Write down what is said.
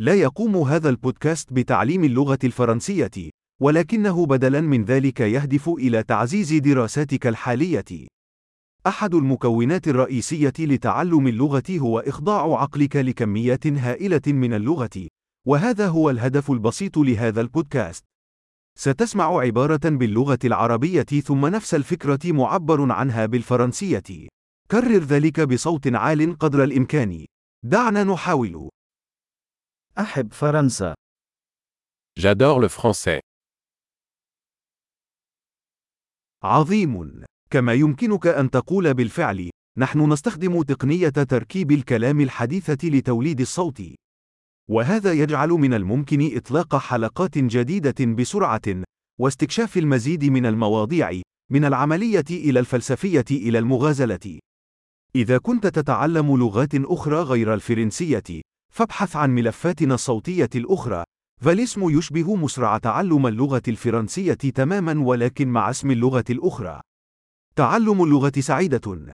لا يقوم هذا البودكاست بتعليم اللغة الفرنسية، ولكنه بدلاً من ذلك يهدف إلى تعزيز دراساتك الحالية. أحد المكونات الرئيسية لتعلم اللغة هو إخضاع عقلك لكميات هائلة من اللغة، وهذا هو الهدف البسيط لهذا البودكاست. ستسمع عبارة باللغة العربية ثم نفس الفكرة معبر عنها بالفرنسية. كرر ذلك بصوت عال قدر الإمكان. دعنا نحاول. أحب فرنسا. J'adore le français. عظيم. كما يمكنك أن تقول بالفعل، نحن نستخدم تقنية تركيب الكلام الحديثة لتوليد الصوت. وهذا يجعل من الممكن إطلاق حلقات جديدة بسرعة، واستكشاف المزيد من المواضيع، من العملية إلى الفلسفية إلى المغازلة. إذا كنت تتعلم لغات أخرى غير الفرنسية، فابحث عن ملفاتنا الصوتية الأخرى، فالاسم يشبه مسرع تعلم اللغة الفرنسية تمامًا ولكن مع اسم اللغة الأخرى. تعلم اللغة سعيدة.